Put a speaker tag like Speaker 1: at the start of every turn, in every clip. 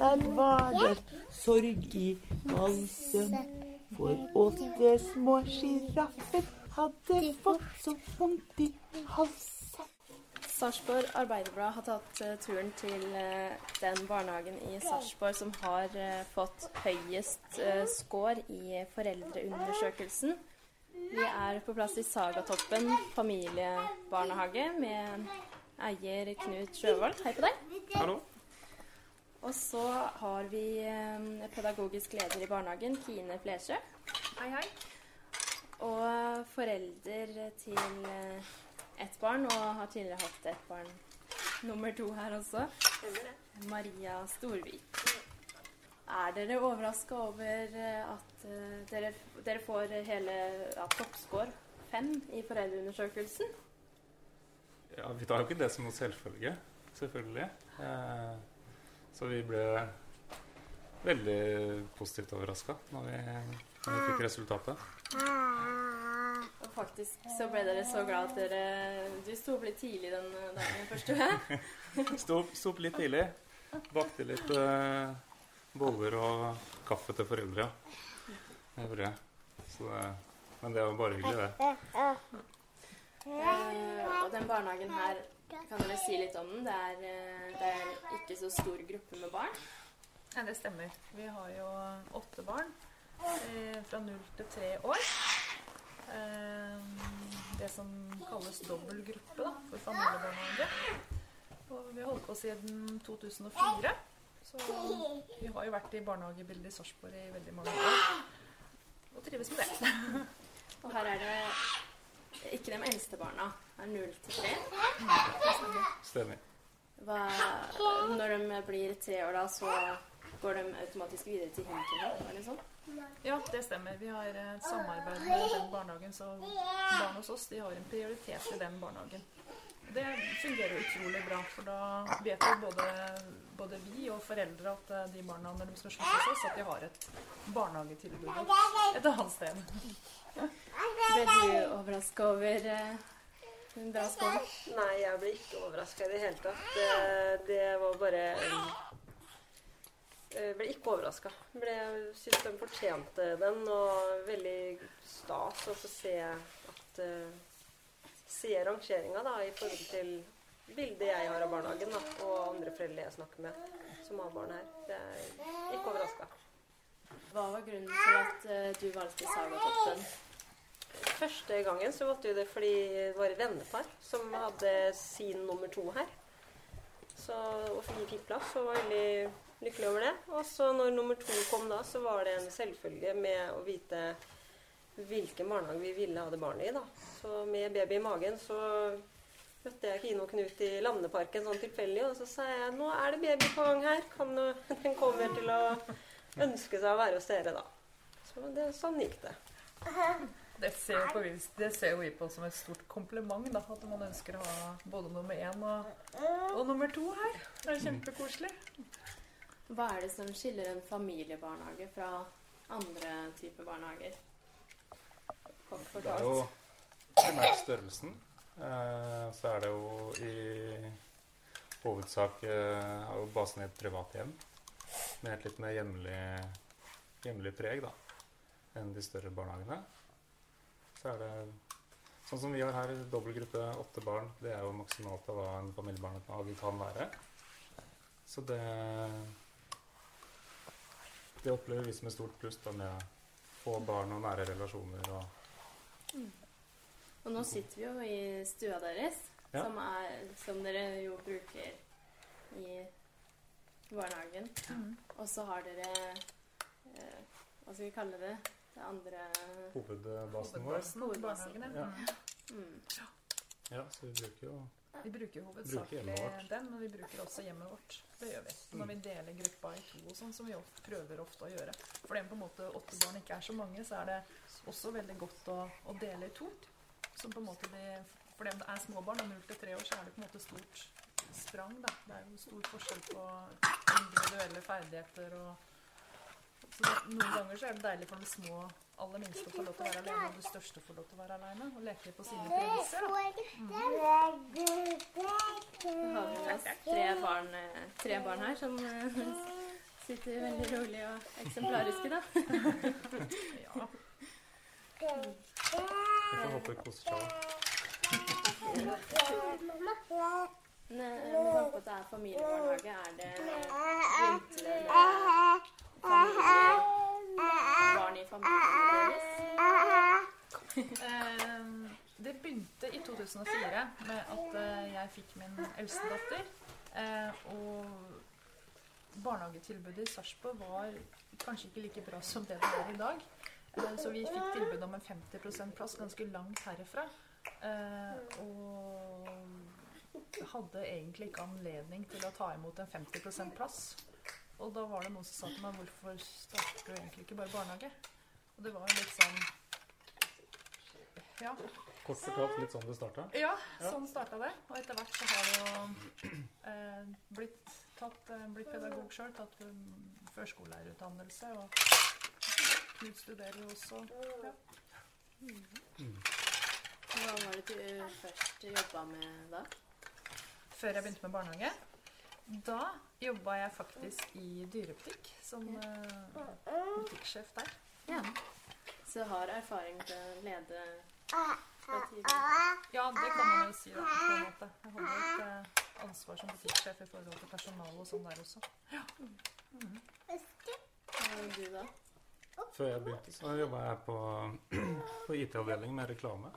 Speaker 1: der var det sorg i valsen. For åtte små sjiraffer hadde fått så vondt i halsen.
Speaker 2: Sarpsborg Arbeiderblad har tatt eh, turen til eh, den barnehagen i Sarpsborg som har eh, fått høyest score i foreldreundersøkelsen. Vi er på plass i Sagatoppen familiebarnehage med eier Knut Sjøvold. Hei på deg.
Speaker 3: Hallo.
Speaker 2: Og så har vi eh, pedagogisk leder i barnehagen, Kine Flesjø. Hei, hei. Og forelder til eh, ett barn, og har tidligere hatt et barn nummer to her også. Maria Storvik. Er dere overraska over eh, at dere, dere får hele ja, toppscore fem i foreldreundersøkelsen?
Speaker 3: Ja, vi tar jo ikke det som noe selvfølge, selvfølgelig. Eh, så vi ble veldig positivt overraska når, vi- når vi fikk resultatet.
Speaker 2: Og faktisk så ble dere så glad at dere Du sto opp litt tidlig den dagen første jeg?
Speaker 3: Sto sto opp litt tidlig, bakte litt eh, boller og kaffe til foreldre. Det gjorde jeg. Så det, men det var bare hyggelig, det.
Speaker 2: Uh, og den barnehagen her, kan dere si litt om den? Det er, eh, det er ikke så stor gruppe med barn.
Speaker 4: Ja, det stemmer. Vi har jo åtte barn eh, fra null til tre år. Eh, det som kalles dobbeltgruppe da, for familiebarnehage. Og vi har holdt på siden 2004. Så vi har jo vært i barnehagebildet i Sarpsborg i veldig mange år. Og trives med det.
Speaker 2: Og her er det ikke de eldste barna. Det er null til tre.
Speaker 3: Stemmer.
Speaker 2: Hva, når de blir tre år, da, så går de automatisk videre til Hinken? Eller sånn?
Speaker 4: Ja, det stemmer. Vi har et samarbeid med den barnehagen, så barn hos oss de har en prioritet i den barnehagen. Det fungerer utrolig bra, for da vet jo både, både vi og foreldre at eh, de barna når de skal slutte hos oss, at de har et barnehagetilbud et annet sted.
Speaker 2: Ble du overraska over eh, en bra skål?
Speaker 5: Nei, jeg ble ikke overraska i det hele tatt. Det, det var bare Jeg ble ikke overraska. Syns de fortjente den, og veldig stas å få se at uh, Se rangeringa da, i forhold til bildet jeg har av barnehagen, da, og andre foreldre jeg snakker med som har barn her. Det er ikke overraska.
Speaker 2: Hva var grunnen til at eh, du valgte Sagatoppen?
Speaker 5: Første gangen så valgte vi det fordi det var et vennepar som hadde sin nummer to her. Så, og vi fikk plass og var veldig lykkelig over det. Og så når nummer to kom da, så var det en selvfølge med å vite hvilken barnehage vi ville ha det barnet i. da. Så med baby i magen så møtte jeg Kine og Knut i Landeparken sånn tilfeldig, og så sa jeg nå er det baby på gang her. Kan du, den kommer til å ønske seg å være hos dere, da. Så det, sånn gikk det.
Speaker 4: Det ser, på, det ser vi på som et stort kompliment, da, at man ønsker å ha både nummer én og, og nummer to her. Det er kjempekoselig.
Speaker 2: Hva er det som skiller en familiebarnehage fra andre typer barnehager?
Speaker 3: Det er jo primært størrelsen. Eh, så er det jo i hovedsak eh, har jo basen i et privat hjem med et litt mer hjemlig, hjemlig preg da, enn de større barnehagene. Så er det sånn som vi har her, dobbeltgruppe åtte barn. Det er jo maksimalt av hva en familiebarnehage kan være. Så Så det Det opplever vi som et stort pluss da med få barn og nære relasjoner og
Speaker 2: Mm. Og nå sitter vi jo i stua deres,
Speaker 3: Ja.
Speaker 2: som, er, som dere jo bruker i barnehagen.
Speaker 4: Mm.
Speaker 2: Og så har dere eh, Hva skal vi kalle det? Det andre
Speaker 3: hovedbasen vår.
Speaker 4: Hovedbasen ja.
Speaker 3: Ja.
Speaker 2: Mm.
Speaker 3: Ja, så vi bruker jo
Speaker 4: Vi bruker
Speaker 3: Bruker
Speaker 4: hovedsakelig
Speaker 3: hjemmet
Speaker 4: den, men vi bruker også hjemmet vårt. Det gjør vi. Når vi deler gruppa i to og sånn, som vi ofte, prøver ofte å gjøre. For det på en måte åtte barn ikke er så mange, så er det også veldig godt å, å dele i to. Som på en måte de, for dem det er små barn, og null til tre år, så er det på en måte stort sprang. Da. Det er jo stor forskjell på individuelle ferdigheter og Noen ganger så er det deilig for de små aller minste å få lov til å være alene, og de største får lov til å være alene og leke på sine premisser. Mm.
Speaker 2: Så har vi oss tre barn, eh, tre barn her som eh, sitter veldig rolig og eksemplariske, da.
Speaker 4: ja.
Speaker 3: Vi får håpe det koser seg.
Speaker 2: Med tanke på at det er familiebarnehage, er det begynte det med familier, barn i familien deres?
Speaker 4: Eh, det begynte i 2004 med at eh, jeg fikk min eldste datter. Eh, og barnehagetilbudet i Sarpsborg var kanskje ikke like bra som det det er i dag. Eh, så vi fikk tilbud om en 50% plass ganske langt herifra. Og hadde egentlig ikke anledning til å ta imot en 50% plass. Og da var det noen som sa til meg hvorfor starter du egentlig ikke bare barnehage? Og det var litt sånn Ja.
Speaker 3: Kort fortalt litt sånn det starta.
Speaker 4: Ja, sånn starta det. Og etter hvert så har jeg jo eh, blitt, tatt, eh, blitt pedagog sjøl, tatt um, førskolelærerutdannelse. Og Knut studerer jo også. Ja.
Speaker 2: Hva var det du først jobba med da?
Speaker 4: Før jeg begynte med barnehage. Da jobba jeg faktisk i dyrebutikk som uh, butikksjef der.
Speaker 2: Ja. Så har erfaring til å lede.
Speaker 4: Ja, det kan man jo si. da, på en måte. Jeg holder et eh, ansvar som butikksjef i forhold til personal og sånn der også. Ja.
Speaker 2: Mm. Du da?
Speaker 3: Før jeg begynte, så jobba jeg på, på IT-avdeling med reklame.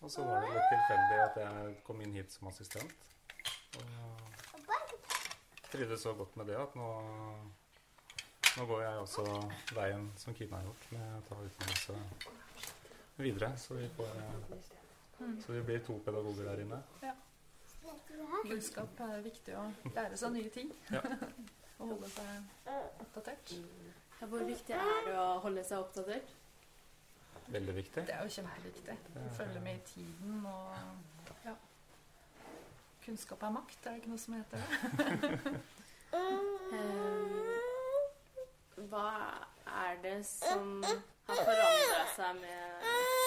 Speaker 3: Og så var det litt tilfeldig at jeg kom inn hit som assistent. Og trivdes så godt med det at nå, nå går jeg også veien som Kina har gjort, med å ta utdannelse videre. Så vi, får, så vi blir to pedagoger der inne.
Speaker 4: Ja. Kunnskap er viktig å lære seg nye ting.
Speaker 3: Ja.
Speaker 4: og holde seg oppdatert.
Speaker 2: Ja, hvor viktig er det å holde seg oppdatert?
Speaker 3: Veldig viktig.
Speaker 4: Det er jo kjempeviktig. Følge med i tiden og ja. Kunnskap er makt, er det ikke noe som heter det?
Speaker 2: Eh, hva er det som har forandra seg med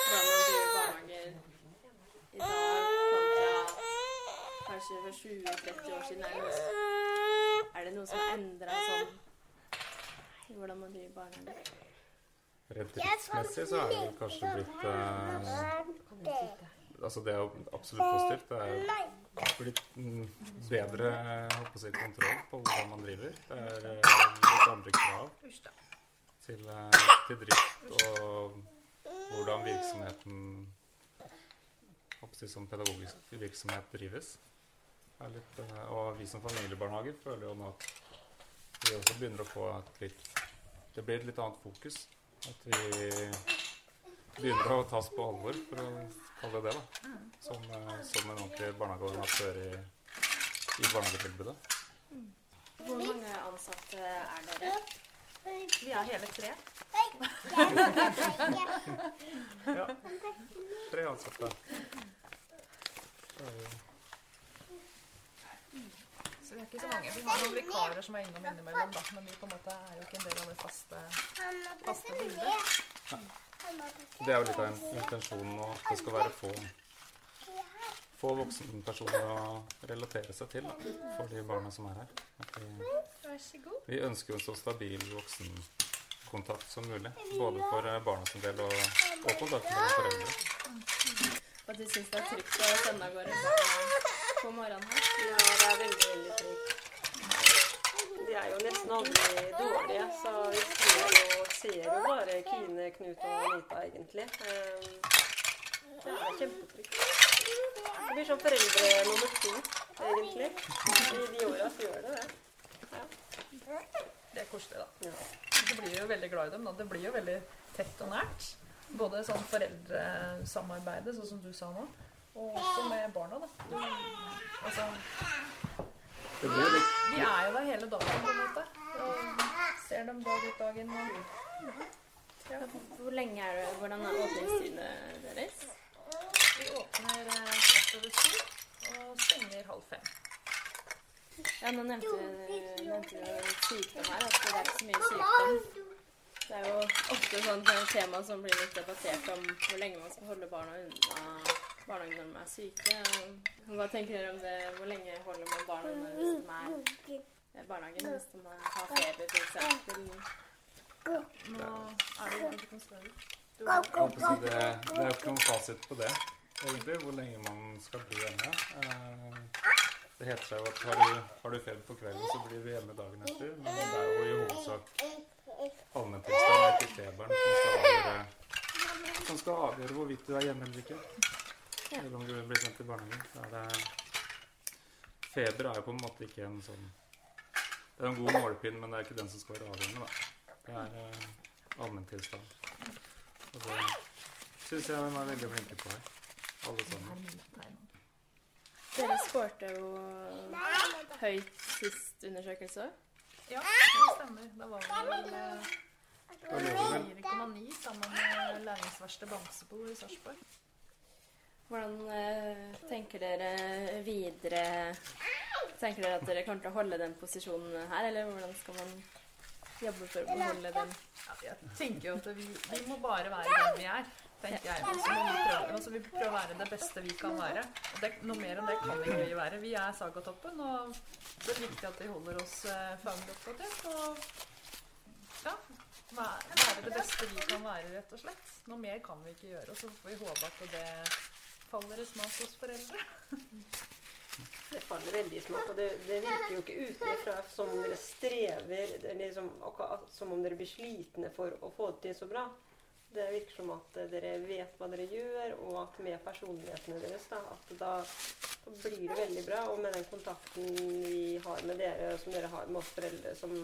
Speaker 2: hvordan man driver barnehager i dag kontra kanskje for 20-30 år siden? Er det, noe, som har endra sånn i hvordan man driver barnehage?
Speaker 3: Rent driftsmessig så er det kanskje blitt eh, Altså det er absolutt positivt. Det er blitt bedre jeg kontroll på hvordan man driver. Det er eh, litt andre krav til, eh, til drift og hvordan virksomheten som pedagogisk virksomhet drives. Litt, eh, og vi som familiebarnehager føler jo nå at vi også begynner å få et litt Det blir et litt annet fokus. At vi begynner å tas på alvor, for å kalle det det. da. Som, eh, som en ordentlig barnehageorganisatør i, i barnehagetilbudet.
Speaker 2: Hvor mange ansatte er dere?
Speaker 4: Vi er hele tre.
Speaker 3: Ja. Tre ansatte.
Speaker 4: Så vi er ikke så mange. Vi har noen vikarer som er innom innimellom, da, men vi på en måte er jo ikke en del av det faste, faste bildet.
Speaker 3: Det er jo litt av intensjonen nå at det skal være få, få voksenpersoner å relatere seg til da, for de barna som er her. At vi, vi ønsker en så stabil voksenkontakt som mulig. Både for eh, barna sin del og, og kontakten med foreldre.
Speaker 2: Og du syns det er trygt å sende av gårde på morgenen her?
Speaker 5: Ja, det er veldig, veldig trygt. De er jo nesten aldri dårlige. Så vi ser jo, ser jo bare Kine, Knut og Anita, egentlig. Um, det er kjempetrygt. Det blir sånn foreldre nummer to, egentlig. I de åra så gjør det det. Ja.
Speaker 4: Det er koselig, da. Du blir jo veldig glad i dem. Da. Det blir jo veldig tett og nært. Både sånn foreldresamarbeidet, sånn som du sa nå, og også med barna. da. Du, altså, vi er jo der hele dagen, på en måte. Og ser dem dag ut dagen. Og, ja.
Speaker 2: Hvor lenge er det, Hvordan er åpningstidene deres?
Speaker 4: Vi åpner eh, kvart over syv og stenger halv fem.
Speaker 2: Ja, nå nevnte du sykdom her. At det er ikke så mye sykdom. Det er jo ofte sånn tema som blir litt debattert om hvor lenge man skal holde barna unna barnehagen når de er syke. Hva tenker dere om det? Hvor lenge holder man barna unna hvis de er i barnehagen? Hvis de har feber, f.eks.
Speaker 4: Nå er det jo ikke noe større.
Speaker 3: Jeg holdt på å si det, det er jo ikke noen fasit på det, egentlig, hvor lenge man skal bli hjemme. Eh, Det heter seg jo at har du, har du feber på kvelden, så blir du hjemme dagen etter. Men det er jo i hovedsak allmenntilstand, ikke feberen som skal avgjøre, som skal avgjøre hvorvidt du er hjemme eller ikke. Eller om du blir sendt til barnehagen. Er feber er jo på en måte ikke en sånn Det er en god målepinn, men det er ikke den som skal være avgjørende. da. Det er eh, allmenntilstand. Og det syns jeg de er veldig flinke på her. Alle sammen.
Speaker 2: Dere skårte jo høyt sist undersøkelse.
Speaker 4: Ja, det stemmer. Da var vi vel eh,
Speaker 3: vi vel
Speaker 4: 4,9 sammen med læringsverste Bamsebo i Sarpsborg.
Speaker 2: Hvordan eh, tenker dere videre Tenker dere at dere kommer til å holde den posisjonen her, eller hvordan skal man jobbe for å beholde den?
Speaker 4: Ja, jeg tenker jo at vi, vi må bare være den vi er, tenker jeg. Altså, prøve, altså vi prøver å være det beste vi kan være. Det, noe mer enn det kan ikke vi være. Vi er Sagatoppen, og det er viktig at vi holder oss eh, faglig oppdatert. Og ja, være, det beste vi kan være, rett og slett. Noe mer kan vi ikke gjøre. Og så får vi håpe at det faller i smak hos foreldre.
Speaker 5: Det faller veldig i smak, og det, det virker jo ikke utenfra som om dere strever er liksom, som om dere blir slitne for å få det til så bra. Det virker som at dere vet hva dere gjør, og at med personlighetene deres, da, at da blir det veldig bra. Og med den kontakten vi har med dere, som dere har med oss foreldre, som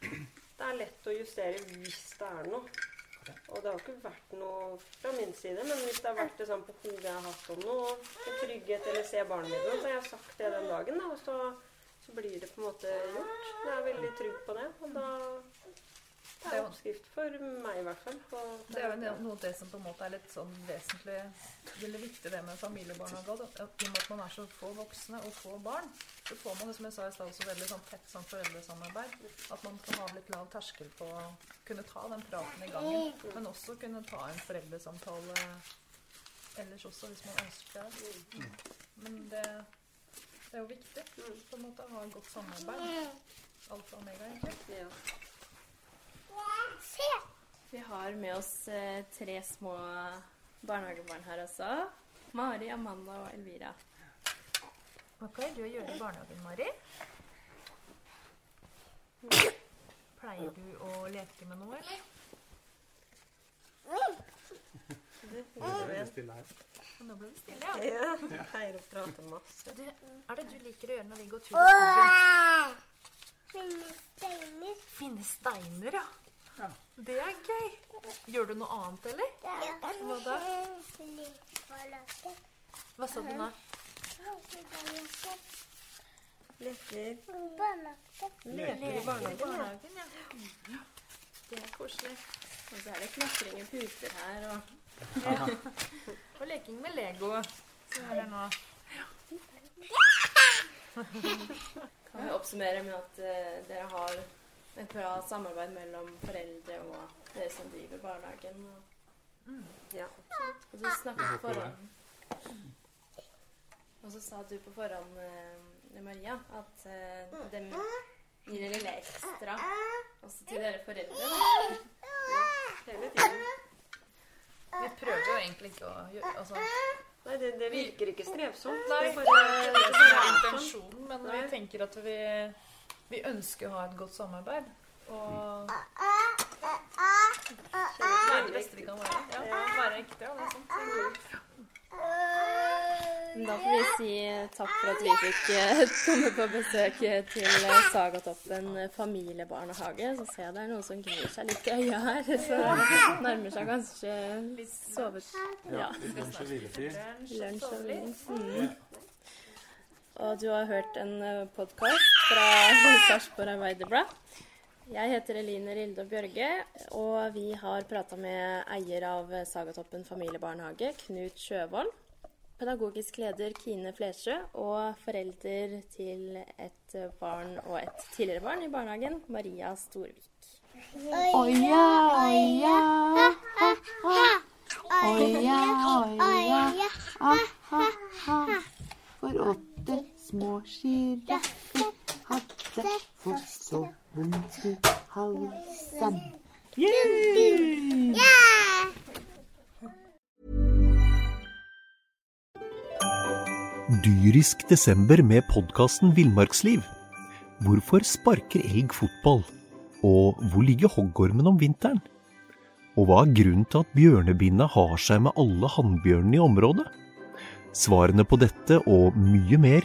Speaker 5: Det er lett å justere hvis det er noe. Og det har ikke vært noe fra min side, men hvis det har vært det på hodet jeg har hatt om noe, til trygghet eller se barnet mitt, så har jeg sagt det den dagen, da, og så, så blir det på en måte gjort. Jeg er veldig trygg på det, og da det er oppskrift for meg i hvert fall.
Speaker 4: Det er jo noe det som på en måte er litt sånn vesentlig eller viktig det med familiebarnehage. da. At I og med at man er så få voksne og få barn, så får man som jeg sa i stad, også veldig sånn tett sånn foreldresamarbeid. At man kan ha litt lav terskel på å kunne ta den praten i gangen. Men også kunne ta en foreldresamtale ellers også, hvis man ønsker det. Men det, det er jo viktig på en måte å ha godt samarbeid. Alfa og omega, egentlig.
Speaker 2: Vi har med oss eh, tre små barnehagebarn her også. Mari, Amanda og Elvira.
Speaker 4: Hva pleier du å gjøre i barnehagen, Mari? Pleier du å leke med noe, eller?
Speaker 3: Er.
Speaker 4: Nå ble det stille,
Speaker 5: Ja,
Speaker 4: ja.
Speaker 5: jeg pleier å prate masse.
Speaker 4: Du, er det du liker å gjøre når vi går tur i skogen?
Speaker 6: Finne steiner.
Speaker 4: Finne steiner, ja. Det er gøy. Gjør du noe annet, eller? Hva da? Hva sa du nå?
Speaker 5: Leker.
Speaker 4: Leker i barnehagen, ja. Det er koselig.
Speaker 2: Og så er det klatring i puter her og
Speaker 4: Ja. Og leking med Lego. Så er det nå.
Speaker 2: Kan vi oppsummere med at eh, dere har et bra samarbeid mellom foreldre og dere som driver barnehagen. Og,
Speaker 5: Ja,
Speaker 2: og du snakket på forhånd Og så sa du på forhånd, eh, Maria, at eh, dem gir dere litt ekstra også til dere foreldre. Da.
Speaker 5: Ja, hele tiden.
Speaker 4: Vi prøver jo egentlig ikke å gjøre altså,
Speaker 5: Nei, det, det virker ikke strevsomt.
Speaker 4: Nei,
Speaker 5: Det
Speaker 4: er
Speaker 5: bare- det er
Speaker 4: sånn. intensjonen, men vi tenker at vi vi ønsker å ha et godt samarbeid. Og
Speaker 5: Være
Speaker 4: det beste vi kan være. Ja, være ekte, og Det sant.
Speaker 2: Men Da får vi si takk for at vi fikk eh, komme på besøk til eh, Sagatoppen familiebarnehage. Så ser jeg det er noen som gnir seg litt i øya her, så nærmer seg kanskje sovet... Ja.
Speaker 3: Lunsj og hviletid.
Speaker 2: Lunsj og hvile. Mm. Og du har hørt en podkast fra Sarpsborg Arbeiderblad. Jeg heter Eline Rilde Bjørge, og vi har prata med eier av Sagatoppen familiebarnehage, Knut Sjøvold. Pedagogisk leder Kine Flesjø og forelder til et barn og et tidligere barn i barnehagen, Maria Storvik.
Speaker 7: Oia, oia, ha, ha. Oia, oja, ha, ha, ha. For åtte små sjiraffer hadde fått så vondt i halsen.
Speaker 8: Dyrisk desember med podkasten Villmarksliv. Hvorfor sparker elg fotball? Og hvor ligger hoggormen om vinteren? Og hva er grunnen til at bjørnebinna har seg med alle hannbjørnene i området? Svarene på dette og mye mer